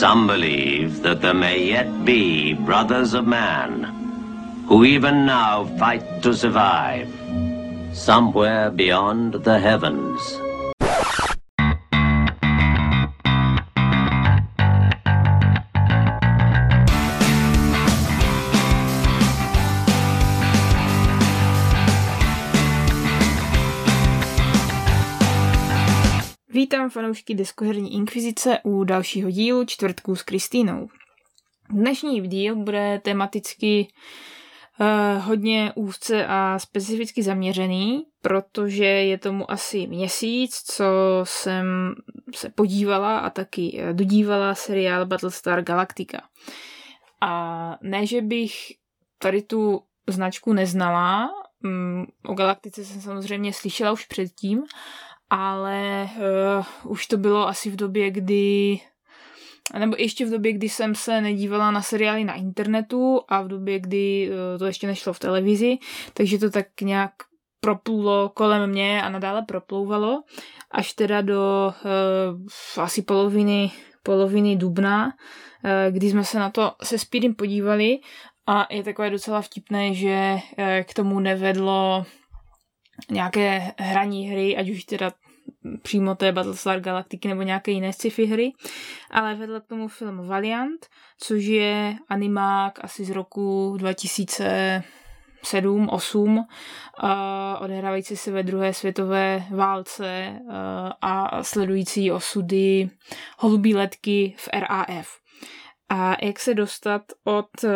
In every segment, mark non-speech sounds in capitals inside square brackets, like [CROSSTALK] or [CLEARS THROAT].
Some believe that there may yet be brothers of man who even now fight to survive somewhere beyond the heavens. Vítám fanoušky Deskoherní inkvizice u dalšího dílu čtvrtků s Kristýnou. Dnešní díl bude tematicky uh, hodně úzce a specificky zaměřený, protože je tomu asi měsíc, co jsem se podívala a taky eh, dodívala seriál Battlestar Galactica. A ne, že bych tady tu značku neznala, um, o Galaktice jsem samozřejmě slyšela už předtím, ale uh, už to bylo asi v době, kdy nebo ještě v době, kdy jsem se nedívala na seriály na internetu a v době, kdy uh, to ještě nešlo v televizi, takže to tak nějak proplulo kolem mě a nadále proplouvalo, až teda do uh, asi poloviny, poloviny dubna, uh, kdy jsme se na to se Speedem podívali a je takové docela vtipné, že k tomu nevedlo nějaké hraní hry, ať už teda přímo té Battlestar Galactiky nebo nějaké jiné sci-fi hry, ale vedle k tomu film Valiant, což je animák asi z roku 2000 7, 8, uh, odehrávající se ve druhé světové válce uh, a sledující osudy holubí letky v RAF. A jak se dostat od uh,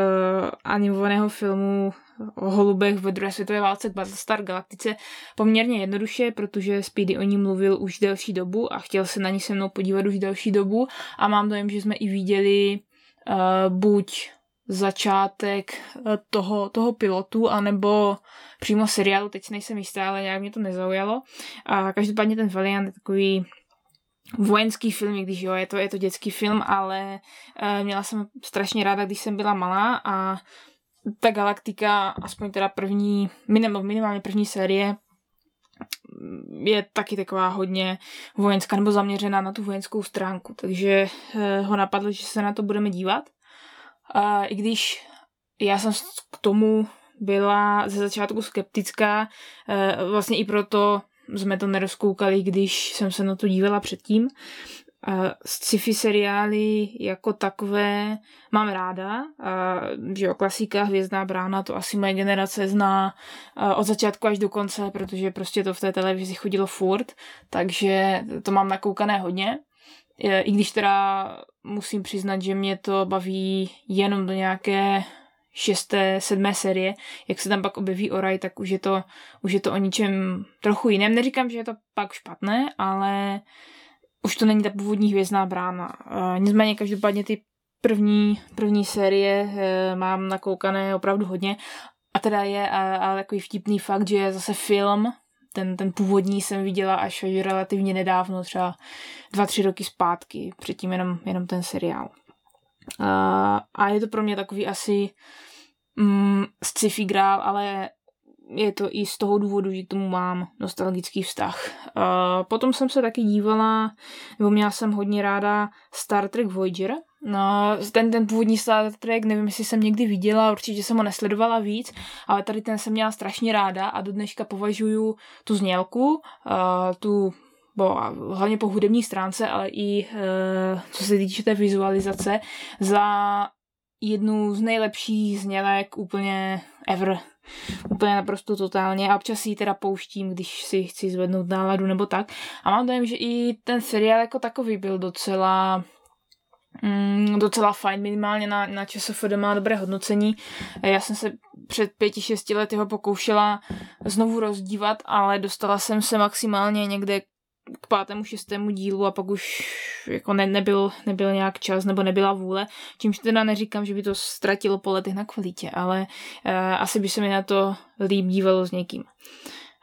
animovaného filmu o holubech ve druhé světové válce k Battlestar Galaktice poměrně jednoduše, protože Speedy o ní mluvil už delší dobu a chtěl se na ní se mnou podívat už delší dobu a mám dojem, že jsme i viděli uh, buď začátek eh, toho, toho pilotu, anebo přímo seriálu, teď nejsem jistá, ale nějak mě to nezaujalo. A každopádně ten Valiant je takový vojenský film, když jo, je to, je to dětský film, ale uh, měla jsem strašně ráda, když jsem byla malá a ta galaktika, aspoň teda první, minimálně první série, je taky taková hodně vojenská nebo zaměřená na tu vojenskou stránku, takže eh, ho napadlo, že se na to budeme dívat. A I když já jsem k tomu byla ze začátku skeptická, eh, vlastně i proto jsme to nerozkoukali, když jsem se na to dívala předtím, sci-fi seriály jako takové mám ráda. Že jo, klasika Hvězdná brána, to asi moje generace zná od začátku až do konce, protože prostě to v té televizi chodilo furt, takže to mám nakoukané hodně. I když teda musím přiznat, že mě to baví jenom do nějaké šesté, sedmé série, jak se tam pak objeví Oraj, tak už je to, už je to o ničem trochu jiném. Neříkám, že je to pak špatné, ale už to není ta původní hvězdná brána. Uh, nicméně každopádně ty první, první série uh, mám nakoukané opravdu hodně a teda je ale takový vtipný fakt, že je zase film, ten, ten původní jsem viděla až, relativně nedávno, třeba dva, tři roky zpátky, předtím jenom, jenom ten seriál. Uh, a je to pro mě takový asi mm, sci-fi grál, ale je to i z toho důvodu, že k tomu mám nostalgický vztah. Potom jsem se taky dívala, nebo měla jsem hodně ráda Star Trek Voyager. No, ten, ten původní Star Trek, nevím, jestli jsem někdy viděla, určitě jsem ho nesledovala víc, ale tady ten jsem měla strašně ráda a do dneška považuji tu znělku, tu bo, hlavně po hudební stránce, ale i uh, co se týče té vizualizace, za jednu z nejlepších znělek úplně ever úplně naprosto totálně a občas si teda pouštím, když si chci zvednout náladu nebo tak. A mám dojem, že i ten seriál jako takový byl docela mm, docela fajn, minimálně na, na ČSFD má dobré hodnocení. Já jsem se před pěti, šesti lety ho pokoušela znovu rozdívat, ale dostala jsem se maximálně někde k pátému, šestému dílu a pak už jako ne, nebyl, nebyl nějak čas nebo nebyla vůle, čímž teda neříkám, že by to ztratilo po letech na kvalitě, ale uh, asi by se mi na to líp dívalo s někým.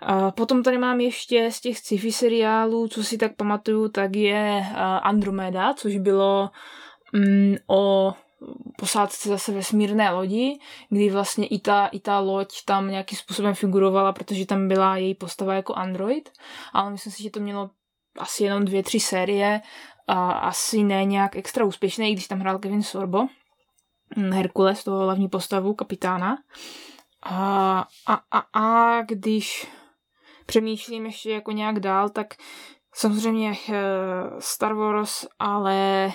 A potom tady mám ještě z těch sci-fi seriálů, co si tak pamatuju, tak je uh, Andromeda, což bylo um, o posádce zase vesmírné lodi, kdy vlastně i ta, i ta loď tam nějakým způsobem figurovala, protože tam byla její postava jako android, ale myslím si, že to mělo asi jenom dvě, tři série a asi ne nějak extra úspěšný, i když tam hrál Kevin Sorbo, hm, Herkules, toho hlavní postavu, kapitána. A, a, a, a když přemýšlím ještě jako nějak dál, tak samozřejmě eh, Star Wars, ale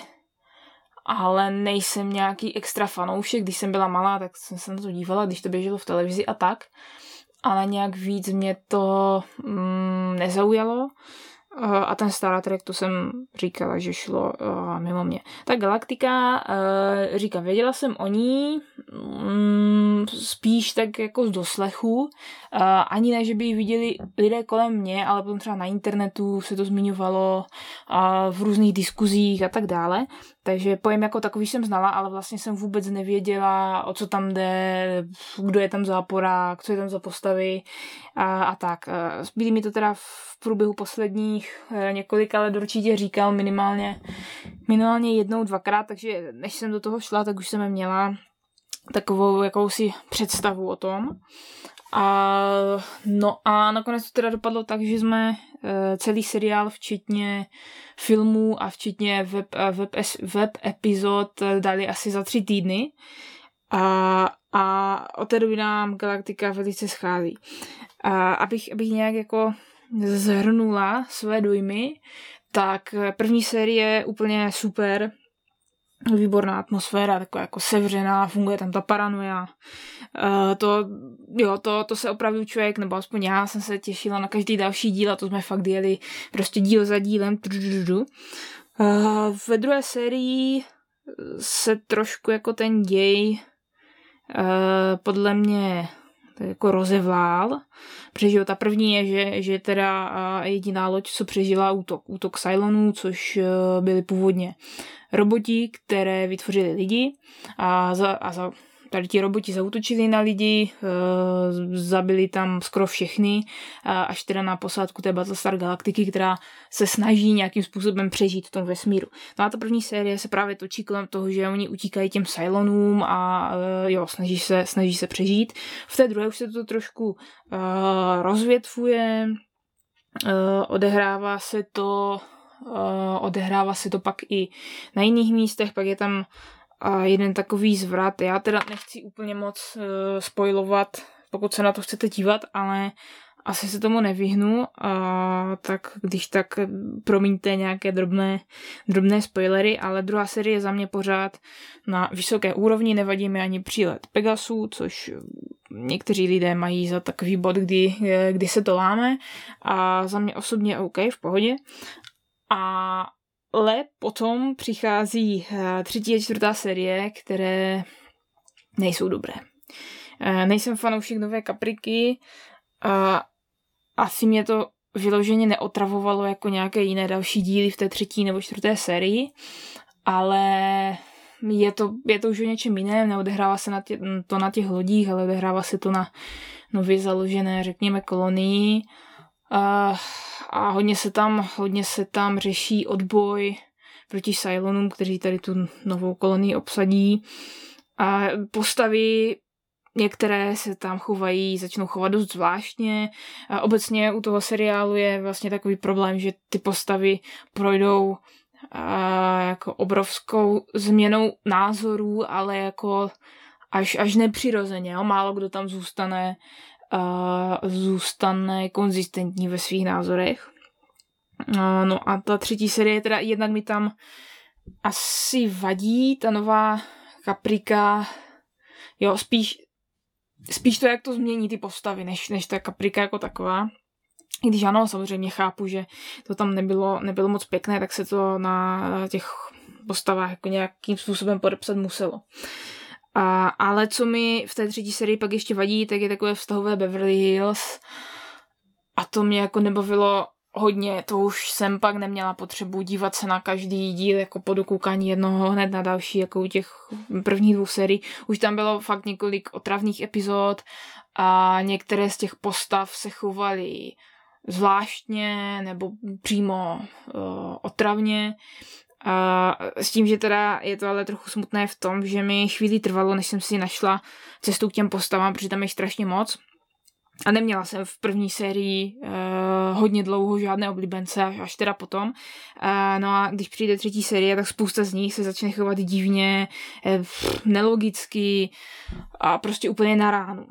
ale nejsem nějaký extra fanoušek. Když jsem byla malá, tak jsem se na to dívala, když to běželo v televizi a tak. Ale nějak víc mě to mm, nezaujalo. A ten Star Trek, to jsem říkala, že šlo uh, mimo mě. Ta Galaktika, uh, říkám, věděla jsem o ní um, spíš tak jako z doslechu. Uh, ani ne, že by ji viděli lidé kolem mě, ale potom třeba na internetu se to zmiňovalo uh, v různých diskuzích a tak dále. Takže pojem jako takový jsem znala, ale vlastně jsem vůbec nevěděla, o co tam jde, kdo je tam záporák, co je tam za postavy a, a tak. Zbýlí mi to teda v průběhu posledních eh, několika let určitě říkal minimálně, minimálně jednou, dvakrát, takže než jsem do toho šla, tak už jsem měla takovou jakousi představu o tom. A, no a nakonec to teda dopadlo tak, že jsme e, celý seriál, včetně filmů a včetně web, web, web epizod dali asi za tři týdny. A, a od té doby nám Galaktika velice schází. A abych, abych nějak jako zhrnula své dojmy, tak první série je úplně super, výborná atmosféra, taková jako sevřená, funguje tam ta paranoia. Uh, to, jo, to, to se opravdu člověk, nebo aspoň já jsem se těšila na každý další díl a to jsme fakt jeli prostě díl za dílem. Uh, ve druhé sérii se trošku jako ten děj uh, podle mě jako rozevlál. Přežil ta první je, že, že teda jediná loď, co přežila útok, útok Cylonů, což byli původně roboti, které vytvořili lidi a za, a za tady ti roboti zautočili na lidi, e, zabili tam skoro všechny, až teda na posádku té Battlestar Galaktiky, která se snaží nějakým způsobem přežít v tom vesmíru. No a ta první série se právě točí kolem toho, že oni utíkají těm Cylonům a e, jo, snaží se, snaží se přežít. V té druhé už se to trošku e, rozvětvuje, odehrává se to odehrává se to pak i na jiných místech, pak je tam uh, jeden takový zvrat. Já teda nechci úplně moc uh, spojovat, pokud se na to chcete dívat, ale asi se tomu nevyhnu, a tak když tak promiňte nějaké drobné, drobné spoilery, ale druhá série je za mě pořád na vysoké úrovni, nevadí mi ani přílet Pegasu, což někteří lidé mají za takový bod, kdy, kdy se to láme a za mě osobně OK, v pohodě. Ale potom přichází eh, třetí a čtvrtá série, které nejsou dobré. Eh, nejsem fanoušek nové kapriky a asi mě to vyloženě neotravovalo jako nějaké jiné další díly v té třetí nebo čtvrté sérii, ale je to, je to už o něčem jiném, neodehrává se na tě, to na těch lodích, ale odehrává se to na nově založené, řekněme, kolonii. Uh, a hodně se tam, hodně se tam řeší odboj proti Cylonům, kteří tady tu novou kolonii obsadí. A postavy Některé se tam chovají, začnou chovat dost zvláštně. A obecně u toho seriálu je vlastně takový problém, že ty postavy projdou a, jako obrovskou změnou názorů, ale jako až, až nepřirozeně. Jo? Málo kdo tam zůstane uh, zůstane konzistentní ve svých názorech. Uh, no a ta třetí série teda jednak mi tam asi vadí, ta nová kaprika, jo, spíš, spíš to, jak to změní ty postavy, než, než ta kaprika jako taková. I když ano, samozřejmě chápu, že to tam nebylo, nebylo moc pěkné, tak se to na těch postavách jako nějakým způsobem podepsat muselo. A, ale co mi v té třetí sérii pak ještě vadí, tak je takové vztahové Beverly Hills. A to mě jako nebavilo hodně, to už jsem pak neměla potřebu dívat se na každý díl jako po dokoukání jednoho hned na další, jako u těch prvních dvou sérií. Už tam bylo fakt několik otravných epizod a některé z těch postav se chovaly zvláštně nebo přímo uh, otravně. A s tím, že teda je to ale trochu smutné v tom, že mi chvíli trvalo, než jsem si našla cestu k těm postavám, protože tam je strašně moc. a neměla jsem v první sérii uh, hodně dlouho žádné oblíbence, až, až teda potom. Uh, no a když přijde třetí série, tak spousta z nich se začne chovat divně, uh, nelogicky a prostě úplně na ránu.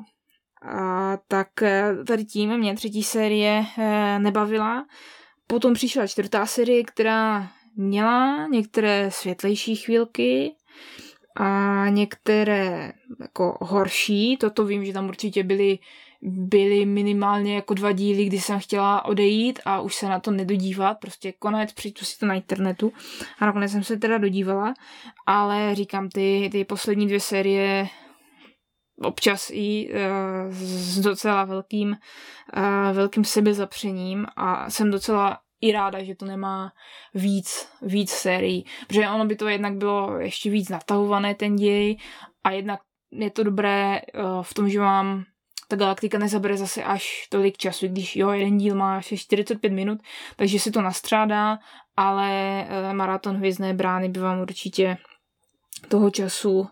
A tak uh, tady tím mě třetí série uh, nebavila. Potom přišla čtvrtá série, která měla některé světlejší chvílky, a některé jako horší, toto vím, že tam určitě byly byly minimálně jako dva díly, kdy jsem chtěla odejít a už se na to nedodívat, prostě konec, přijdu si to na internetu. A nakonec jsem se teda dodívala, ale říkám, ty, ty poslední dvě série občas i uh, s docela velkým, uh, velkým sebezapřením a jsem docela i ráda, že to nemá víc, víc sérií, protože ono by to jednak bylo ještě víc natahované ten děj a jednak je to dobré uh, v tom, že mám ta galaktika nezabere zase až tolik času, když jo, jeden díl má až 45 minut, takže si to nastřádá, ale uh, maraton Hvězdné brány by vám určitě toho času uh,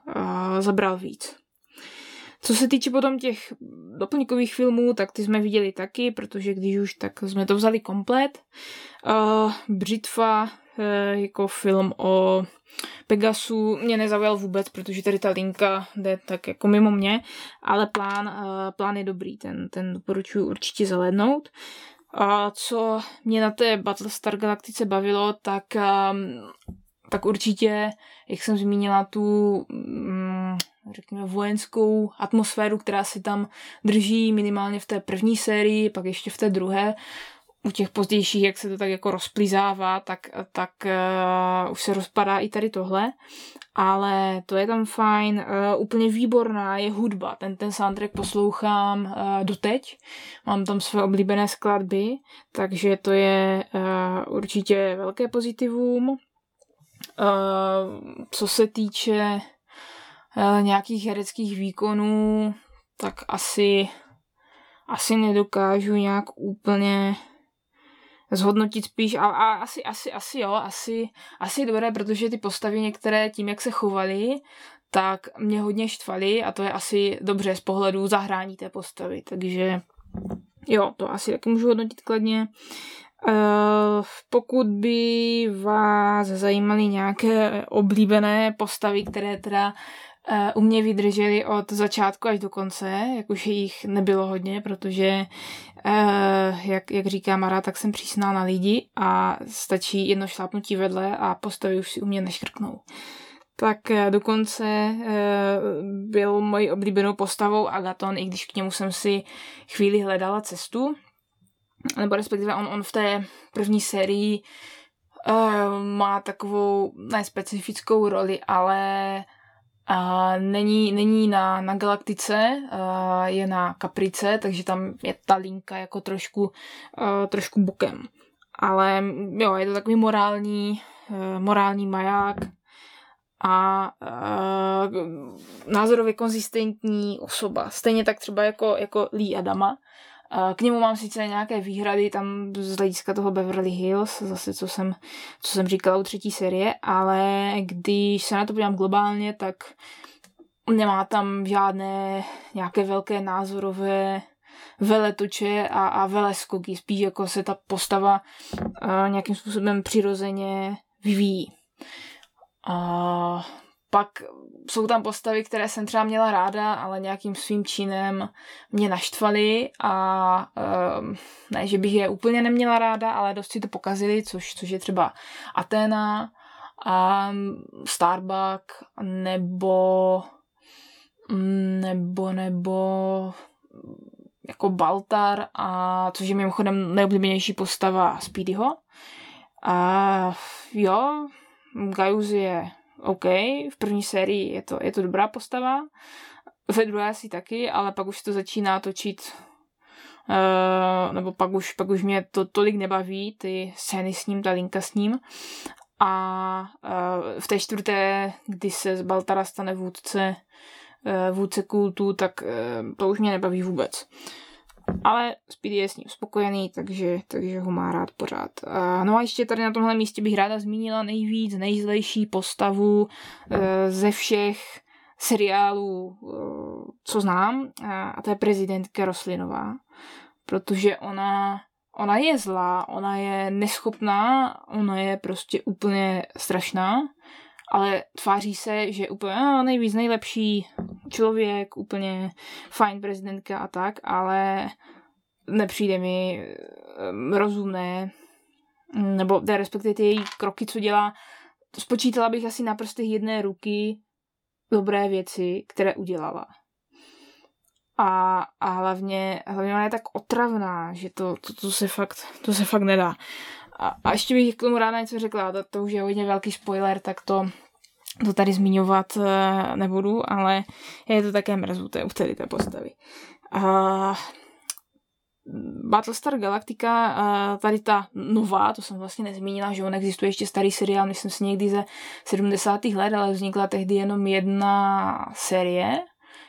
zabral víc. Co se týče potom těch doplňkových filmů, tak ty jsme viděli taky, protože když už, tak jsme to vzali komplet. Uh, Břitva uh, jako film o Pegasu mě nezaujal vůbec, protože tady ta linka jde tak jako mimo mě, ale plán, uh, plán je dobrý, ten, ten doporučuji určitě zahlednout. A co mě na té Battlestar Galaktice bavilo, tak, um, tak určitě, jak jsem zmínila, tu um, řekněme, vojenskou atmosféru, která si tam drží minimálně v té první sérii, pak ještě v té druhé. U těch pozdějších, jak se to tak jako rozplizává, tak, tak uh, už se rozpadá i tady tohle. Ale to je tam fajn. Uh, úplně výborná je hudba. Ten, ten soundtrack poslouchám uh, doteď. Mám tam své oblíbené skladby, takže to je uh, určitě velké pozitivum. Uh, co se týče nějakých hereckých výkonů, tak asi, asi nedokážu nějak úplně zhodnotit spíš, a, a asi, asi, asi jo, asi, asi dobré, protože ty postavy některé tím, jak se chovaly, tak mě hodně štvaly a to je asi dobře z pohledu zahrání té postavy, takže jo, to asi taky můžu hodnotit kladně. Uh, pokud by vás zajímaly nějaké oblíbené postavy, které teda u mě vydrželi od začátku až do konce, jak už jich nebylo hodně, protože, uh, jak, jak říká Mara, tak jsem přísná na lidi a stačí jedno šlápnutí vedle a postavy už si u mě neškrknou. Tak uh, dokonce byl mojí oblíbenou postavou Agaton, i když k němu jsem si chvíli hledala cestu, nebo respektive on, on v té první sérii má takovou nespecifickou roli, ale a není, není na, na Galaktice, a je na Kaprice, takže tam je ta linka jako trošku, a, trošku bokem. Ale jo, je to takový morální, a, morální maják a, a názorově konzistentní osoba. Stejně tak třeba jako, jako Lee Adama, k němu mám sice nějaké výhrady tam z hlediska toho Beverly Hills, zase co jsem, co jsem říkala u třetí série, ale když se na to podívám globálně, tak nemá tam žádné nějaké velké názorové veletoče a, a veleskoky, spíš jako se ta postava uh, nějakým způsobem přirozeně vyvíjí. Uh, pak jsou tam postavy, které jsem třeba měla ráda, ale nějakým svým činem mě naštvaly a um, ne, že bych je úplně neměla ráda, ale dost si to pokazili, což, což je třeba Athena, a Starbuck nebo nebo nebo jako Baltar a což je mimochodem nejoblíbenější postava Speedyho. A jo, Gaius je OK, v první sérii je to, je to dobrá postava, ve druhé asi taky, ale pak už to začíná točit uh, nebo pak už, pak už mě to tolik nebaví, ty scény s ním, ta linka s ním. A uh, v té čtvrté, kdy se z Baltara stane vůdce, uh, vůdce kultu, tak to už mě nebaví vůbec. Ale Speedy je s ním spokojený, takže, takže ho má rád pořád. No a ještě tady na tomhle místě bych ráda zmínila nejvíc, nejzlejší postavu uh, ze všech seriálů uh, co znám, a to je prezidentka Roslinová, protože ona, ona je zlá, ona je neschopná, ona je prostě úplně strašná, ale tváří se, že je úplně no, nejvíc nejlepší člověk, úplně fajn prezidentka a tak, ale nepřijde mi rozumné, nebo respektive ty její kroky, co dělá, spočítala bych asi na prstech jedné ruky dobré věci, které udělala. A, a hlavně, hlavně ona je tak otravná, že to, to, to, se, fakt, to se fakt nedá. A, a ještě bych k tomu ráda něco řekla, to, to už je hodně velký spoiler, tak to, to tady zmiňovat uh, nebudu, ale je to také mrzuté u tady té postavy. Uh, Battlestar Galactica, uh, tady ta nová, to jsem vlastně nezmínila, že on existuje ještě starý seriál, myslím si někdy ze 70. let, ale vznikla tehdy jenom jedna série,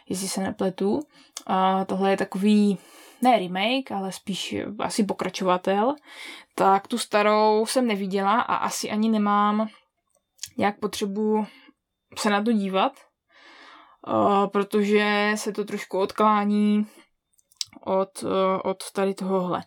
jestli se nepletu. Uh, tohle je takový, ne remake, ale spíš asi pokračovatel. Tak tu starou jsem neviděla a asi ani nemám nějak potřebu se na to dívat, uh, protože se to trošku odklání od, uh, od tady tohohle.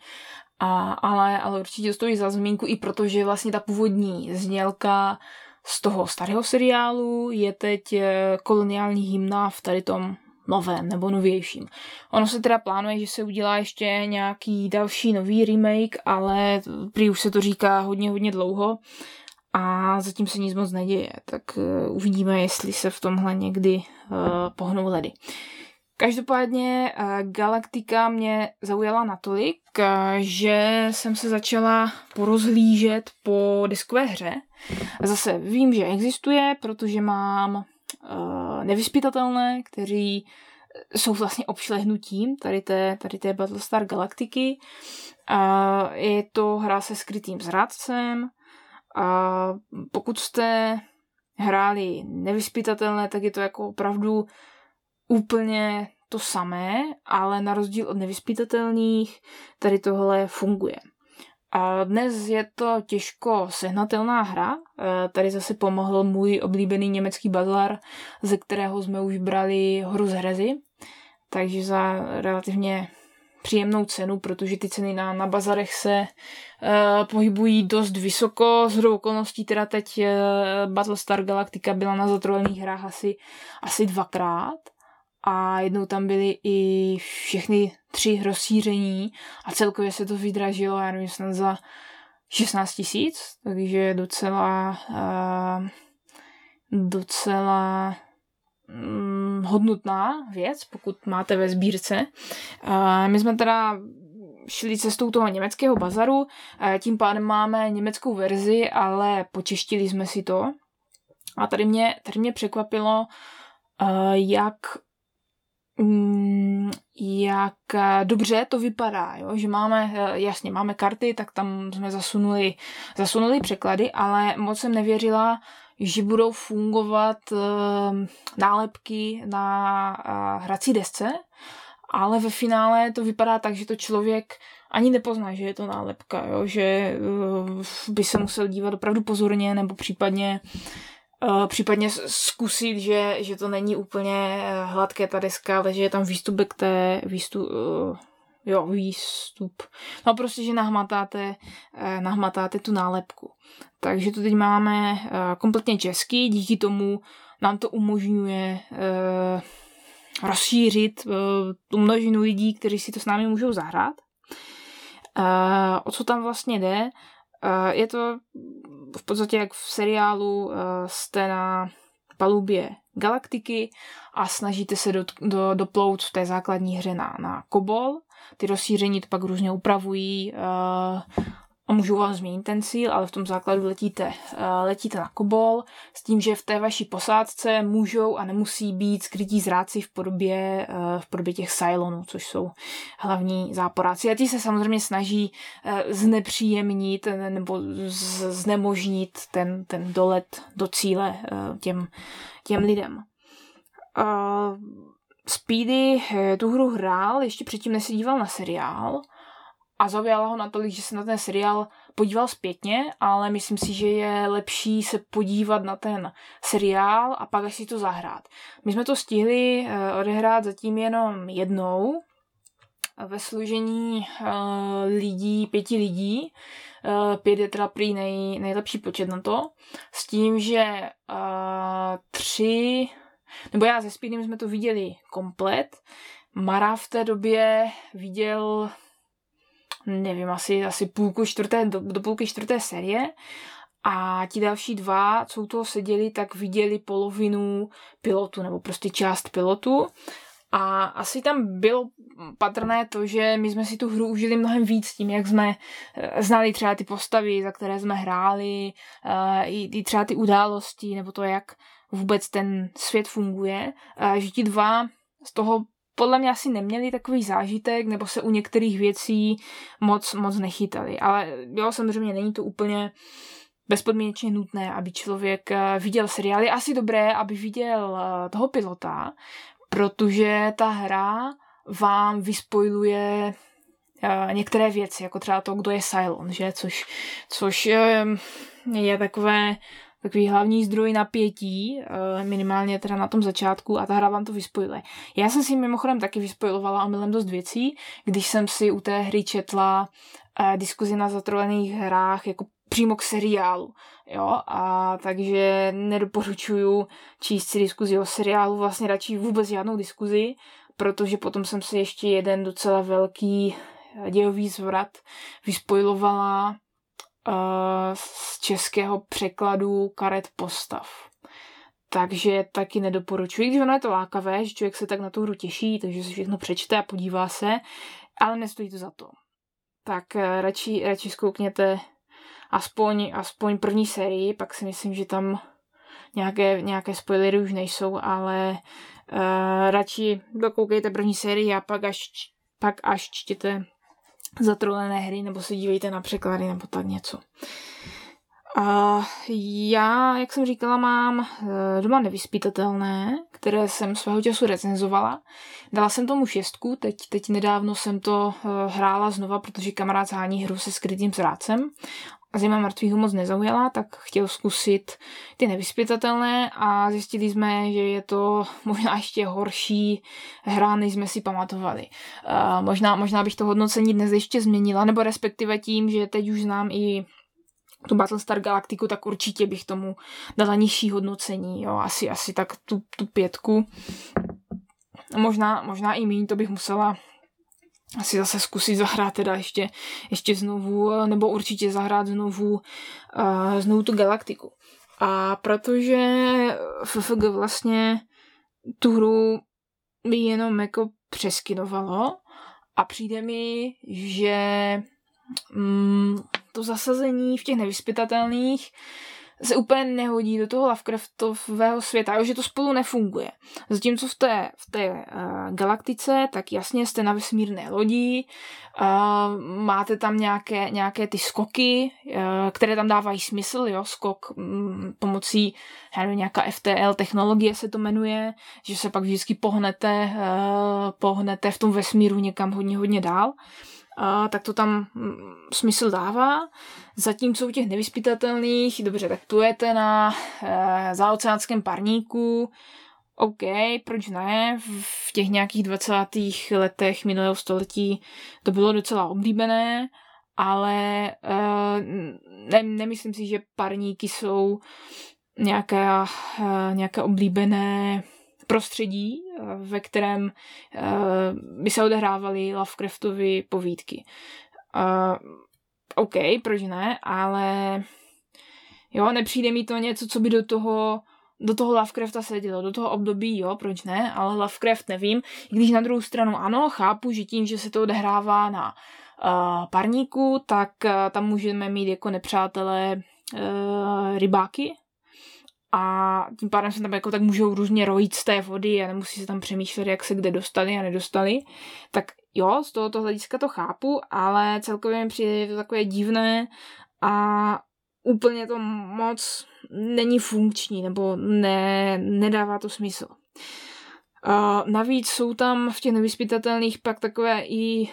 A, ale, ale určitě stojí za zmínku i protože vlastně ta původní znělka z toho starého seriálu je teď eh, koloniální hymna v tady tom novém nebo novějším. Ono se teda plánuje, že se udělá ještě nějaký další nový remake, ale prý už se to říká hodně, hodně dlouho a zatím se nic moc neděje, tak uh, uvidíme, jestli se v tomhle někdy uh, pohnou ledy. Každopádně uh, Galaktika mě zaujala natolik, uh, že jsem se začala porozhlížet po diskové hře. Zase vím, že existuje, protože mám uh, nevyspytatelné, kteří jsou vlastně obšlehnutím tady té, tady té Battlestar Galaktiky. Je to hra se skrytým zrádcem, pokud jste hráli nevyspytatelné, tak je to jako opravdu úplně to samé, ale na rozdíl od nevyspytatelných tady tohle funguje. A dnes je to těžko sehnatelná hra. E, tady zase pomohl můj oblíbený německý bazar, ze kterého jsme už brali hru z hrezy. Takže za relativně příjemnou cenu, protože ty ceny na, na bazarech se uh, pohybují dost vysoko. Z okolností teda teď uh, Battlestar Galactica byla na zatrolených hrách asi, asi dvakrát a jednou tam byly i všechny tři rozšíření a celkově se to vydražilo, já nevím, snad za 16 tisíc, takže docela uh, docela mm, hodnotná věc, pokud máte ve sbírce. Uh, my jsme teda šli cestou toho německého bazaru, uh, tím pádem máme německou verzi, ale počeštili jsme si to. A tady mě, tady mě překvapilo, jak jak dobře to vypadá, jo? že máme, jasně, máme karty, tak tam jsme zasunuli, zasunuli překlady, ale moc jsem nevěřila, že budou fungovat uh, nálepky na hrací desce, ale ve finále to vypadá tak, že to člověk ani nepozná, že je to nálepka, jo? že by se musel dívat opravdu pozorně nebo případně případně zkusit, že, že to není úplně hladké ta deska, ale že je tam výstupek té výstup, uh, jo, výstup. No prostě, že nahmatáte, uh, nahmatáte tu nálepku. Takže to teď máme uh, kompletně český, díky tomu nám to umožňuje uh, rozšířit tu množinu lidí, kteří si to s námi můžou zahrát. O co tam vlastně jde? Je to v podstatě jak v seriálu uh, jste na palubě galaktiky a snažíte se do, do, doplout v té základní hře na, na Kobol. Ty rozšíření to pak různě upravují uh, a můžou vám změnit ten cíl, ale v tom základu letíte, uh, letíte na Kobol s tím, že v té vaší posádce můžou a nemusí být skrytí zráci v podobě, uh, v podobě těch Cylonů, což jsou hlavní záporáci. A ti se samozřejmě snaží uh, znepříjemnit nebo znemožnit ten, ten dolet do cíle těm, těm lidem. Speedy tu hru hrál ještě předtím, než se díval na seriál a zaujala ho natolik, že se na ten seriál podíval zpětně, ale myslím si, že je lepší se podívat na ten seriál a pak si to zahrát. My jsme to stihli eh, odehrát zatím jenom jednou, ve složení uh, lidí, pěti lidí. Uh, pět je teda prý nej, nejlepší počet na to. S tím, že tři, nebo já se Speedem jsme to viděli komplet. Mara v té době viděl nevím, asi, asi půlku čtvrté, do, do půlky čtvrté série a ti další dva, co u toho seděli, tak viděli polovinu pilotu, nebo prostě část pilotu. A asi tam bylo patrné to, že my jsme si tu hru užili mnohem víc tím, jak jsme eh, znali třeba ty postavy, za které jsme hráli, eh, i, třeba ty události, nebo to, jak vůbec ten svět funguje, že ti dva z toho podle mě asi neměli takový zážitek, nebo se u některých věcí moc, moc nechytali. Ale jo, samozřejmě není to úplně bezpodmínečně nutné, aby člověk eh, viděl seriály. Asi dobré, aby viděl eh, toho pilota, protože ta hra vám vyspojuje eh, některé věci, jako třeba to, kdo je Cylon, že? Což, což je takové takový hlavní zdroj napětí, eh, minimálně teda na tom začátku a ta hra vám to vyspojuje. Já jsem si mimochodem taky vyspojovala omylem dost věcí, když jsem si u té hry četla eh, diskuzi na zatrolených hrách jako přímo k seriálu, jo, a takže nedoporučuju číst si diskuzi o seriálu, vlastně radši vůbec žádnou diskuzi, protože potom jsem si ještě jeden docela velký dějový zvrat vyspojilovala z českého překladu karet postav. Takže taky nedoporučuji, když ono je to lákavé, že člověk se tak na tu hru těší, takže si všechno přečte a podívá se, ale nestojí to za to. Tak eh, radši, radši zkoukněte aspoň, aspoň první sérii, pak si myslím, že tam nějaké, nějaké spoilery už nejsou, ale uh, radši dokoukejte první sérii a pak až, pak až čtěte zatrolené hry, nebo se dívejte na překlady, nebo tak něco. A já, jak jsem říkala, mám eh, doma nevyspytatelné, které jsem svého času recenzovala. Dala jsem tomu šestku, teď, teď nedávno jsem to eh, hrála znova, protože kamarád zhání hru se skrytým zrácem Zima mrtvých moc nezaujala, tak chtěl zkusit ty nevyspytatelné a zjistili jsme, že je to [LAUGHS] možná ještě horší hra, než jsme si pamatovali. Uh, možná, možná bych to hodnocení dnes ještě změnila, nebo respektive tím, že teď už znám i tu Battlestar Galactiku, tak určitě bych tomu dala nižší hodnocení, jo, asi, asi tak tu, tu pětku. Možná, možná i méně, to bych musela asi zase zkusit zahrát teda ještě, ještě znovu, nebo určitě zahrát znovu, uh, znovu tu galaktiku. A protože FFG vlastně tu hru jenom jako přeskinovalo a přijde mi, že mm, to zasazení v těch nevyspytatelných se úplně nehodí do toho Lovecraftového světa, že to spolu nefunguje. Zatímco v té, v té uh, galaktice, tak jasně jste na vesmírné lodi, uh, máte tam nějaké, nějaké ty skoky, uh, které tam dávají smysl, jo, skok um, pomocí, nevím, nějaká FTL technologie se to jmenuje, že se pak vždycky pohnete, uh, pohnete v tom vesmíru někam hodně, hodně dál a tak to tam mm, smysl dává. Zatímco u těch nevyspytatelných, dobře, tak plujete na e, zaoceánském parníku, OK, proč ne? V těch nějakých 20. letech minulého století to bylo docela oblíbené, ale e, ne, nemyslím si, že parníky jsou nějaké, e, nějaké oblíbené prostředí, eh, ve kterém eh, by se odehrávaly Lovecraftovy povídky. Uh, OK, proč ne, ale jo, nepřijde mi to něco, co by do toho do toho Lovecrafta sedělo, do toho období, jo, proč ne, ale Lovecraft nevím, i když na druhou stranu ano, chápu, že tím, že se to odehrává na uh, parníku, tak uh, tam můžeme mít jako nepřátelé uh, rybáky, a tím pádem se tam jako tak můžou různě rojít z té vody a nemusí se tam přemýšlet, jak se kde dostali a nedostali. Tak jo, z tohoto hlediska to chápu, ale celkově mi přijde to takové divné a úplně to moc není funkční nebo ne, nedává to smysl. Uh, navíc jsou tam v těch nevyspytatelných pak takové i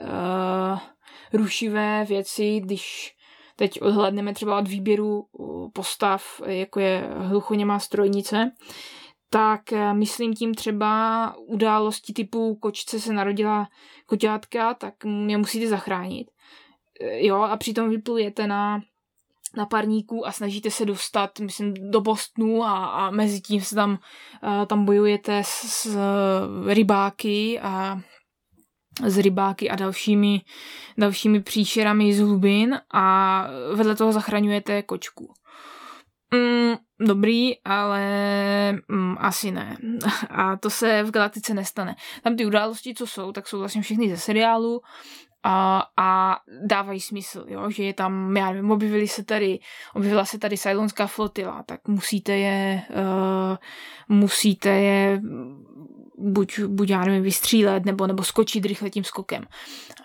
uh, rušivé věci, když teď odhledneme třeba od výběru postav, jako je hluchoněmá strojnice, tak eh, myslím tím třeba události typu kočce se narodila koťátka, tak je musíte zachránit. Eh, jo, a přitom vyplujete na, na parníku a snažíte se dostat, myslím, do Bostonu a, a mezi tím se tam, uh, tam bojujete s, s rybáky a s rybáky a dalšími, dalšími příšerami z hlubin a vedle toho zachraňujete kočku. Mm, dobrý, ale mm, asi ne. [LAUGHS] A to se v Galaktice nestane. Tam ty události, co jsou, tak jsou vlastně všechny ze seriálu a, a dávají smysl, jo? že je tam, já nevím, objevili se tady, objevila se tady Cylonská flotila, tak musíte je, uh, musíte je buď, buď já nevím, vystřílet, nebo, nebo skočit rychle tím skokem.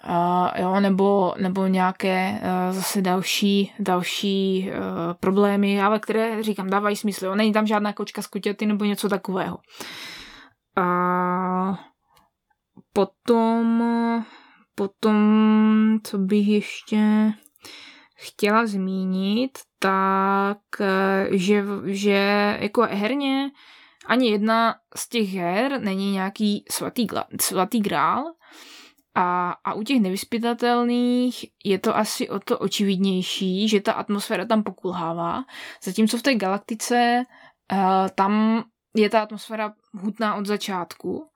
Uh, jo, nebo, nebo nějaké uh, zase další, další uh, problémy, ale které, říkám, dávají smysl. Jo. Není tam žádná kočka z kutěty nebo něco takového. A potom, potom, co bych ještě chtěla zmínit, tak, že, že jako herně ani jedna z těch her není nějaký svatý, svatý grál. A, a u těch nevyspytatelných je to asi o to očividnější, že ta atmosféra tam pokulhává, zatímco v té galaktice uh, tam je ta atmosféra hutná od začátku.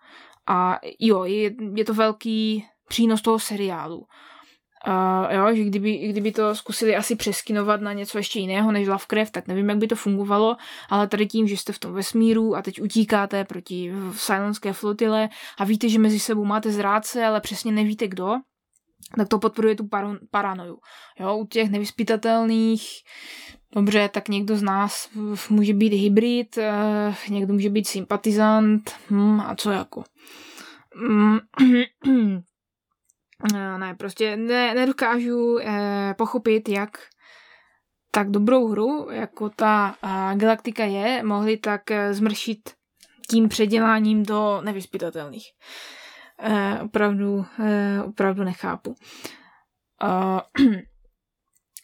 A jo, je, je to velký přínos toho seriálu. Uh, jo, že kdyby, kdyby to zkusili asi přeskinovat na něco ještě jiného než Lovecraft, tak nevím, jak by to fungovalo, ale tady tím, že jste v tom vesmíru a teď utíkáte proti Silonské flotile a víte, že mezi sebou máte zrádce, ale přesně nevíte kdo, tak to podporuje tu paranoju. Jo, u těch nevyspytatelných, dobře, tak někdo z nás může být hybrid, uh, někdo může být sympatizant, hm, a co jako. Mm, Eh, [CLEARS THROAT] ne, prostě ne, nedokážu eh, pochopit, jak tak dobrou hru, jako ta eh, Galaktika je, mohli tak eh, zmršit tím předěláním do nevyspytatelných. Eh, opravdu, eh, opravdu nechápu. Uh, [CLEARS THROAT]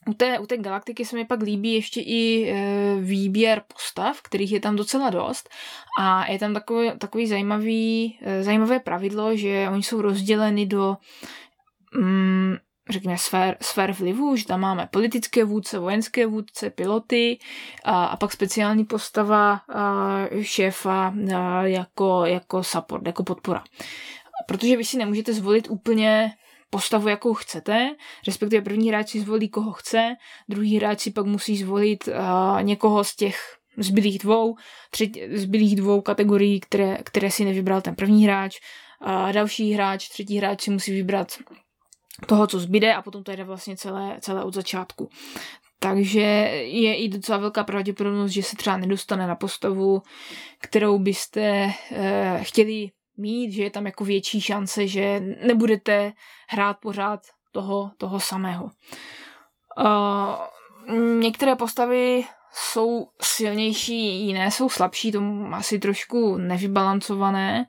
u té, u té galaktiky se mi pak líbí ještě i e, výběr postav, kterých je tam docela dost a je tam takový, takový zajímavý, zajímavé pravidlo, že oni jsou rozděleny do mm, řekněme, sfér, sfér vlivu, že tam máme politické vůdce, vojenské vůdce, piloty a, a pak speciální postava a, šéfa a, jako, jako support, jako podpora. Protože vy si nemůžete zvolit úplně postavu, jakou chcete, respektive první hráč si zvolí, koho chce, druhý hráč si pak musí zvolit uh, někoho z těch zbylých dvou, třetí, zbylých dvou kategorií, které, které si nevybral ten první hráč, a další hráč, třetí hráč si musí vybrat toho, co zbyde a potom to jde vlastně celé, celé od začátku. Takže je i docela velká pravděpodobnost, že se třeba nedostane na postavu, kterou byste eh, chtěli mít, že je tam jako větší šance, že nebudete hrát pořád toho, toho samého. Uh, některé postavy jsou silnější, jiné jsou slabší, to asi trošku nevybalancované.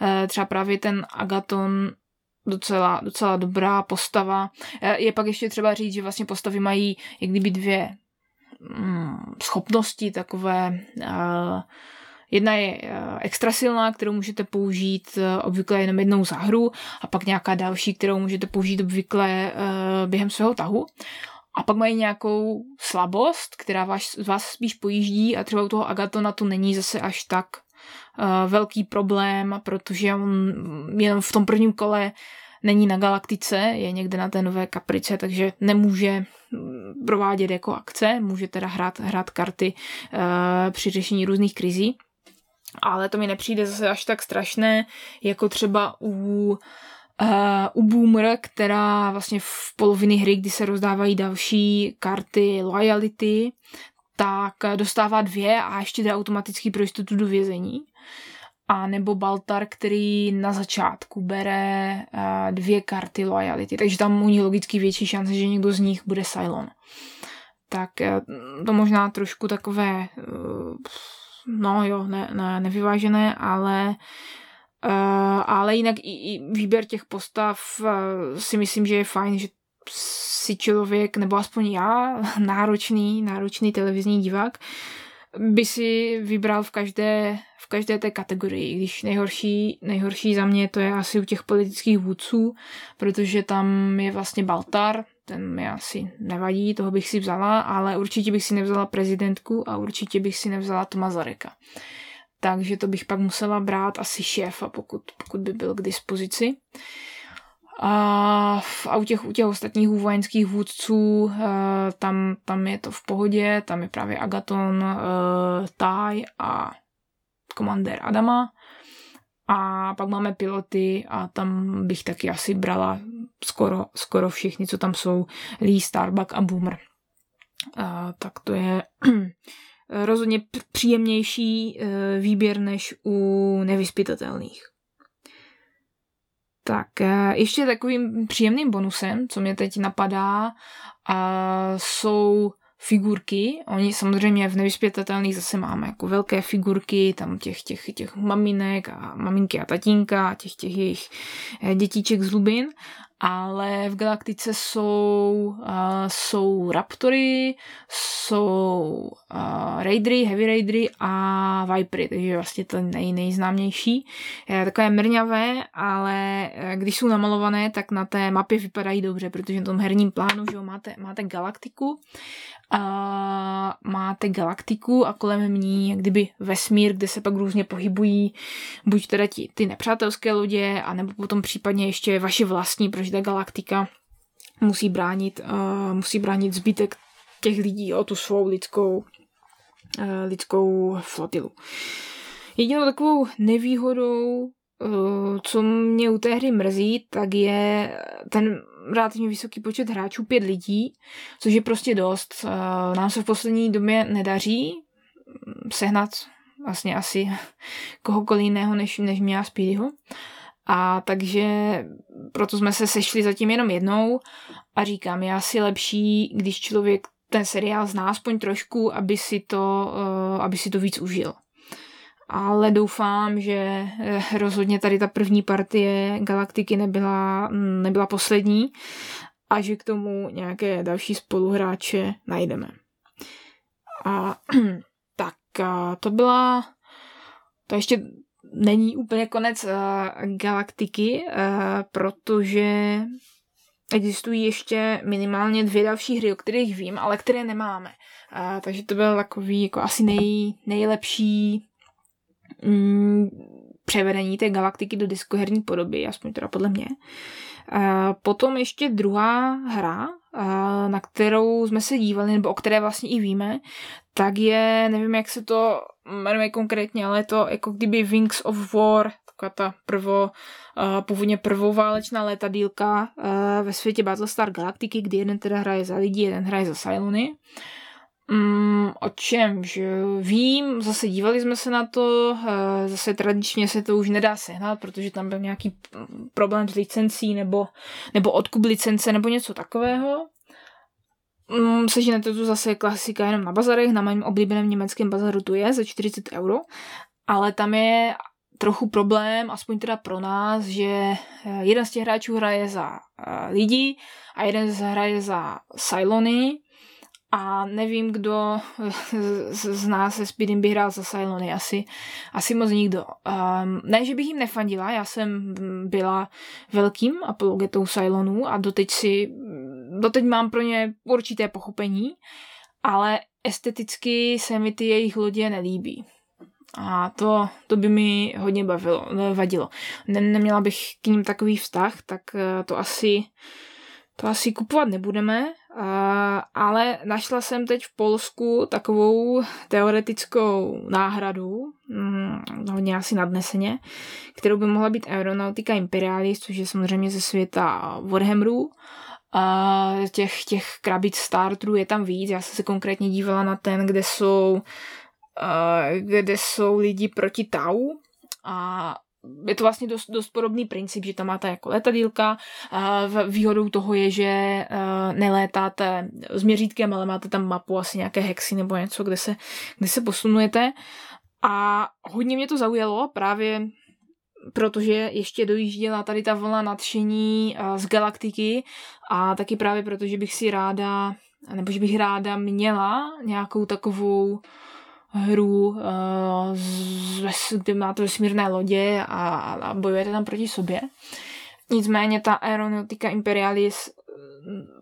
Uh, třeba právě ten Agaton docela, docela dobrá postava. Uh, je pak ještě třeba říct, že vlastně postavy mají jak kdyby dvě mm, schopnosti takové uh, Jedna je eh, extra silná, kterou můžete použít eh, obvykle jenom jednou za hru a pak nějaká další, kterou můžete použít obvykle eh, během svého tahu. A pak mají nějakou slabost, která vás, vás spíš pojíždí a třeba u toho Agatona to není zase až tak velký problém, protože on jenom v tom prvním kole není na galaktice, je někde na té nové kaprice, takže nemůže mm, provádět jako akce, může teda hrát, hrát karty uh, při řešení různých krizí. Ale to mi nepřijde zase až tak strašné, jako třeba u, uh, u Boomer, která vlastně v polovině hry, kdy se rozdávají další karty loyalty, tak dostává dvě a ještě jde automaticky pro jistotu do vězení. A nebo Baltar, který na začátku bere uh, dvě karty loyalty, takže tam u ní logicky větší šance, že někdo z nich bude Cylon. Tak uh, to možná trošku takové uh, no jo, ne, ne, nevyvážené, ale Uh, ale jinak i, i výběr těch postav uh, si myslím, že je fajn, že si člověk, nebo aspoň já, [LAUGHS] náročný, náročný televizní divák, by si vybral v každé, v každé té kategorii, když nejhorší, nejhorší za mě to je asi u těch politických vůdců, protože tam je vlastně Baltar, ten mi asi nevadí, toho bych si vzala, ale určitě bych si nevzala prezidentku a určitě bych si nevzala Toma Zareka. Takže to bych pak musela brát asi šéfa, pokud, pokud by byl k dispozici. A, a u, těch, u těch ostatních vojenských vůdců eh, tam, tam je to v pohodě, tam je právě Agaton, eh, Taj a komandér Adama. A pak máme piloty a tam bych taky asi brala skoro, skoro všichni, co tam jsou, Lee, Starbuck a Boomer. A, tak to je [CLEARS THROAT] rozhodně příjemnější eh, výběr než u nevyspytatelných. Tak eh, ještě takovým příjemným bonusem, co mě teď napadá, jsou figurky. Oni samozřejmě v nevyspětatelných zase máme jako velké figurky, tam těch, těch, těch maminek a maminky a tatínka a těch, těch jejich eh, dětíček z hlubin ale v galaktice jsou, jsou Raptory, jsou uh, Raidery, Heavy Raidery a Vipery, takže vlastně to nej, nejznámější. Je takové mrňavé, ale eh, když jsou namalované, tak na té mapě vypadají dobře, protože v tom herním plánu že jo, máte, máte galaktiku a máte galaktiku a kolem ní jak kdyby vesmír, kde se pak různě pohybují buď teda ti, ty nepřátelské lodě, anebo potom případně ještě vaše vlastní, protože ta galaktika musí bránit, uh, musí bránit zbytek těch lidí o tu svou lidskou, uh, lidskou flotilu. Jedinou takovou nevýhodou Eh, co mě u té hry mrzí, tak je ten relativně vysoký počet hráčů, pět lidí, což je prostě dost. Eh, nám se v poslední době nedaří sehnat vlastně asi [LAUGHS] kohokoliv jiného než, než mě a Speedyho. A takže proto jsme se sešli zatím jenom jednou a říkám, je asi lepší, když člověk ten seriál zná aspoň trošku, aby si to, uh, aby si to víc užil ale doufám, že eh, rozhodně tady ta první partie Galaktiky nebyla, mm, nebyla poslední a že k tomu nějaké další spoluhráče najdeme. A [CLEARS THROAT] tak a to byla, to ještě není úplně konec uh, Galaktiky, uh, protože existují ještě minimálně dvě další hry, o kterých vím, ale které nemáme. Uh, takže to byl takový jako asi nej, nejlepší mm, převedení té galaktiky do diskoherní podoby, aspoň teda podle mě. A potom ještě druhá hra, na kterou jsme se dívali, nebo o které vlastně i víme, tak je, nevím, jak se to jmenuje konkrétně, ale je to jako kdyby Wings of War, taková ta prvo, původně prvoválečná letadílka ve světě Battlestar Galactiky, kdy jeden teda hraje za lidi, jeden hraje za Cylony. Mm, o čem, že vím, zase dívali jsme se na to, eh, zase tradičně se to už nedá sehnat, protože tam byl nějaký problém s licencí nebo, nebo odkup licence nebo něco takového. Mm, seženete tu zase klasika jenom na bazarech, na mém oblíbeném německém bazaru tu je za 40 euro, ale tam je trochu problém, aspoň teda pro nás, že eh, jeden z těch hráčů hraje za uh, lidi a jeden z hraje za Cylony, a nevím, kdo z nás se Speedem by hrál za Cylony, asi, asi moc nikdo. Um, ne, že bych jim nefandila, já jsem byla velkým apologetou Cylonů a doteď si, doteď mám pro ně určité pochopení, ale esteticky se mi ty jejich lodě nelíbí. A to, to by mi hodně bavilo, vadilo. Ne, neměla bych k ním takový vztah, tak eh, to asi, to asi kupovat nebudeme, ale našla jsem teď v Polsku takovou teoretickou náhradu, hm, hodně asi nadneseně, kterou by mohla být Aeronautica Imperialis, což je samozřejmě ze světa Warhammeru. A těch, těch krabic starterů je tam víc, já jsem se konkrétně dívala na ten, kde jsou kde jsou lidi proti Tau a je to vlastně dost, dost podobný princip, že tam máte jako letadílka. Výhodou toho je, že eh, nelétáte s měřítkem, ale máte tam mapu asi nějaké hexy nebo něco, kde se, kde se posunujete. A hodně mě to zaujalo právě protože ještě dojížděla tady ta vlna nadšení z galaktiky a taky právě proto, že bych si ráda, nebo že bych ráda měla nějakou takovou hru, kde máte vesmírné lodě a, a bojujete tam proti sobě. Nicméně ta Aeronautica Imperialis,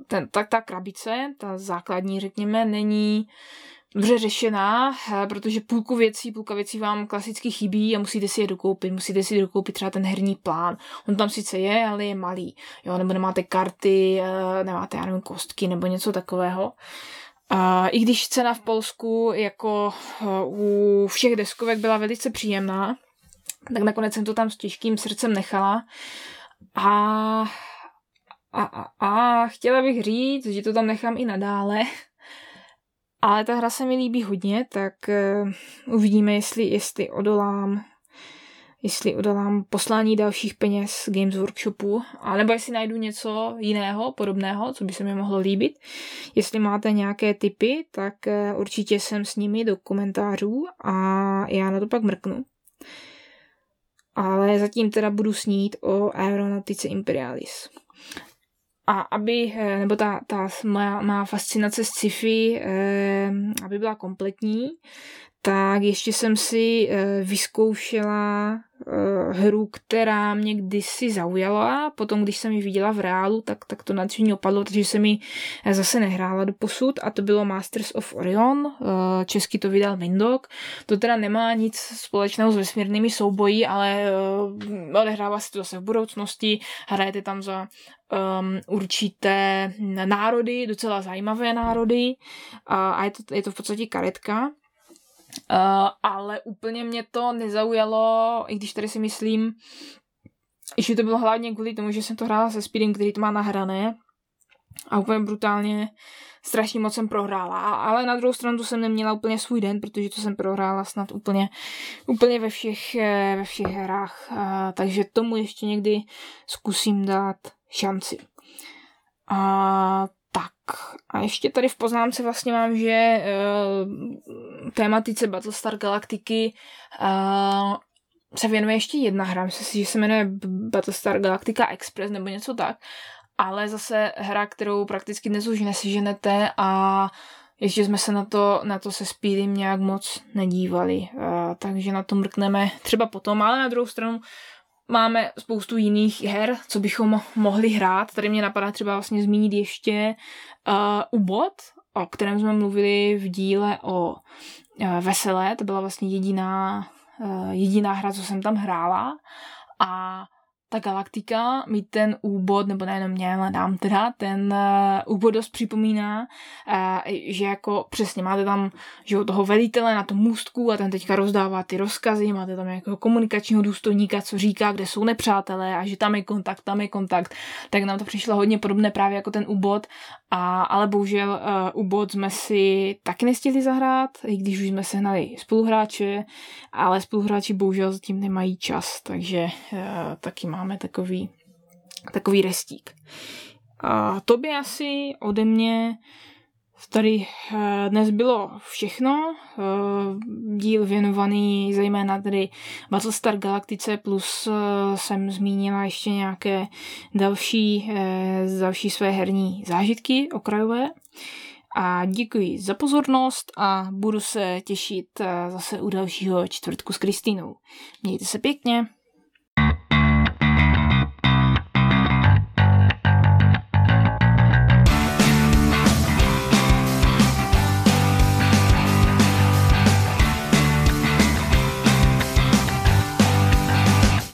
ten, tak ta krabice, ta základní, řekněme, není dobře řešená, eh, protože půlku věcí, půlka věcí vám klasicky chybí a musíte si je dokoupit. Musíte si dokoupit třeba ten herní plán. On tam sice je, ale je malý. Jo, nebo nemáte karty, eh, nemáte, já nevím, kostky nebo něco takového. A I když cena v Polsku jako eh, u všech deskovek byla velice příjemná, tak nakonec jsem to tam s těžkým srdcem nechala. A, a, a, a chtěla bych říct, že to tam nechám i nadále, ale ta hra se mi líbí hodně, tak uh, uvidíme, jestli, jestli odolám jestli odolám poslání dalších peněz Games Workshopu, anebo jestli najdu něco jiného, podobného, co by se mi mohlo líbit. Jestli máte nějaké tipy, tak uh, určitě jsem s nimi do komentářů a já na to pak mrknu. Ale zatím teda budu snít o Aeronautice Imperialis a aby, eh, nebo ta, ta má, má fascinace s sci-fi, eh, aby byla kompletní, tak ještě jsem si eh, vyzkoušela hru, která mě kdysi zaujala. Potom, když jsem ji viděla v reálu, tak, tak to nadšení opadlo, takže jsem eh, zase nehrála do posud a to bylo Masters of Orion. Česky to vydal Windog. To teda nemá nic společného s vesmírnými souboji, ale odehrává se to zase v budoucnosti. Hrajete tam za um, určité národy, docela zajímavé národy a je to, je to v podstatě karetka. Uh, ale úplně mě to nezaujalo, i když tady si myslím, že to bylo hlavně kvůli tomu, že jsem to hrála se Speedem, který to má nahrané a úplně brutálně strašně moc jsem prohrála. Ale na druhou stranu to jsem neměla úplně svůj den, protože to jsem prohrála snad úplně, úplně ve všech, eh, ve všech hrách. Takže tomu ještě někdy zkusím dát šanci. A a ještě tady v poznámce vlastně mám, že uh, tématice Battlestar Galactiky uh, se věnuje ještě jedna hra, myslím si, že se jmenuje Battlestar Galactica Express nebo něco tak, ale zase hra, kterou prakticky dnes už neseženete a ještě jsme se na to, na to se Speedem nějak moc nedívali, uh, takže na to mrkneme třeba potom, ale na druhou stranu máme spoustu jiných her, co bychom mohli hrát. Tady mě napadá třeba vlastně zmínit ještě uh, Ubot, o kterém jsme mluvili v díle o uh, Veselé. To byla vlastně jediná, uh, jediná hra, co jsem tam hrála. A ta galaktika mi ten úbod, nebo nejenom mě, ale nám teda, ten uh, úbod dost připomíná, uh, že jako přesně máte tam že toho velitele na tom můstku a ten teďka rozdává ty rozkazy, máte tam nějakého komunikačního důstojníka, co říká, kde jsou nepřátelé a že tam je kontakt, tam je kontakt, tak nám to přišlo hodně podobné právě jako ten úbod, a, ale bohužel uh, úbod jsme si taky nestihli zahrát, i když už jsme sehnali spoluhráče, ale spoluhráči bohužel zatím nemají čas, takže uh, taky máme takový, takový restík. A to by asi ode mě tady eh, dnes bylo všechno. Eh, díl věnovaný zejména tedy Battlestar Galactice plus eh, jsem zmínila ještě nějaké další, další své herní zážitky okrajové. A děkuji za pozornost a budu se těšit zase u dalšího čtvrtku s Kristýnou. Mějte se pěkně.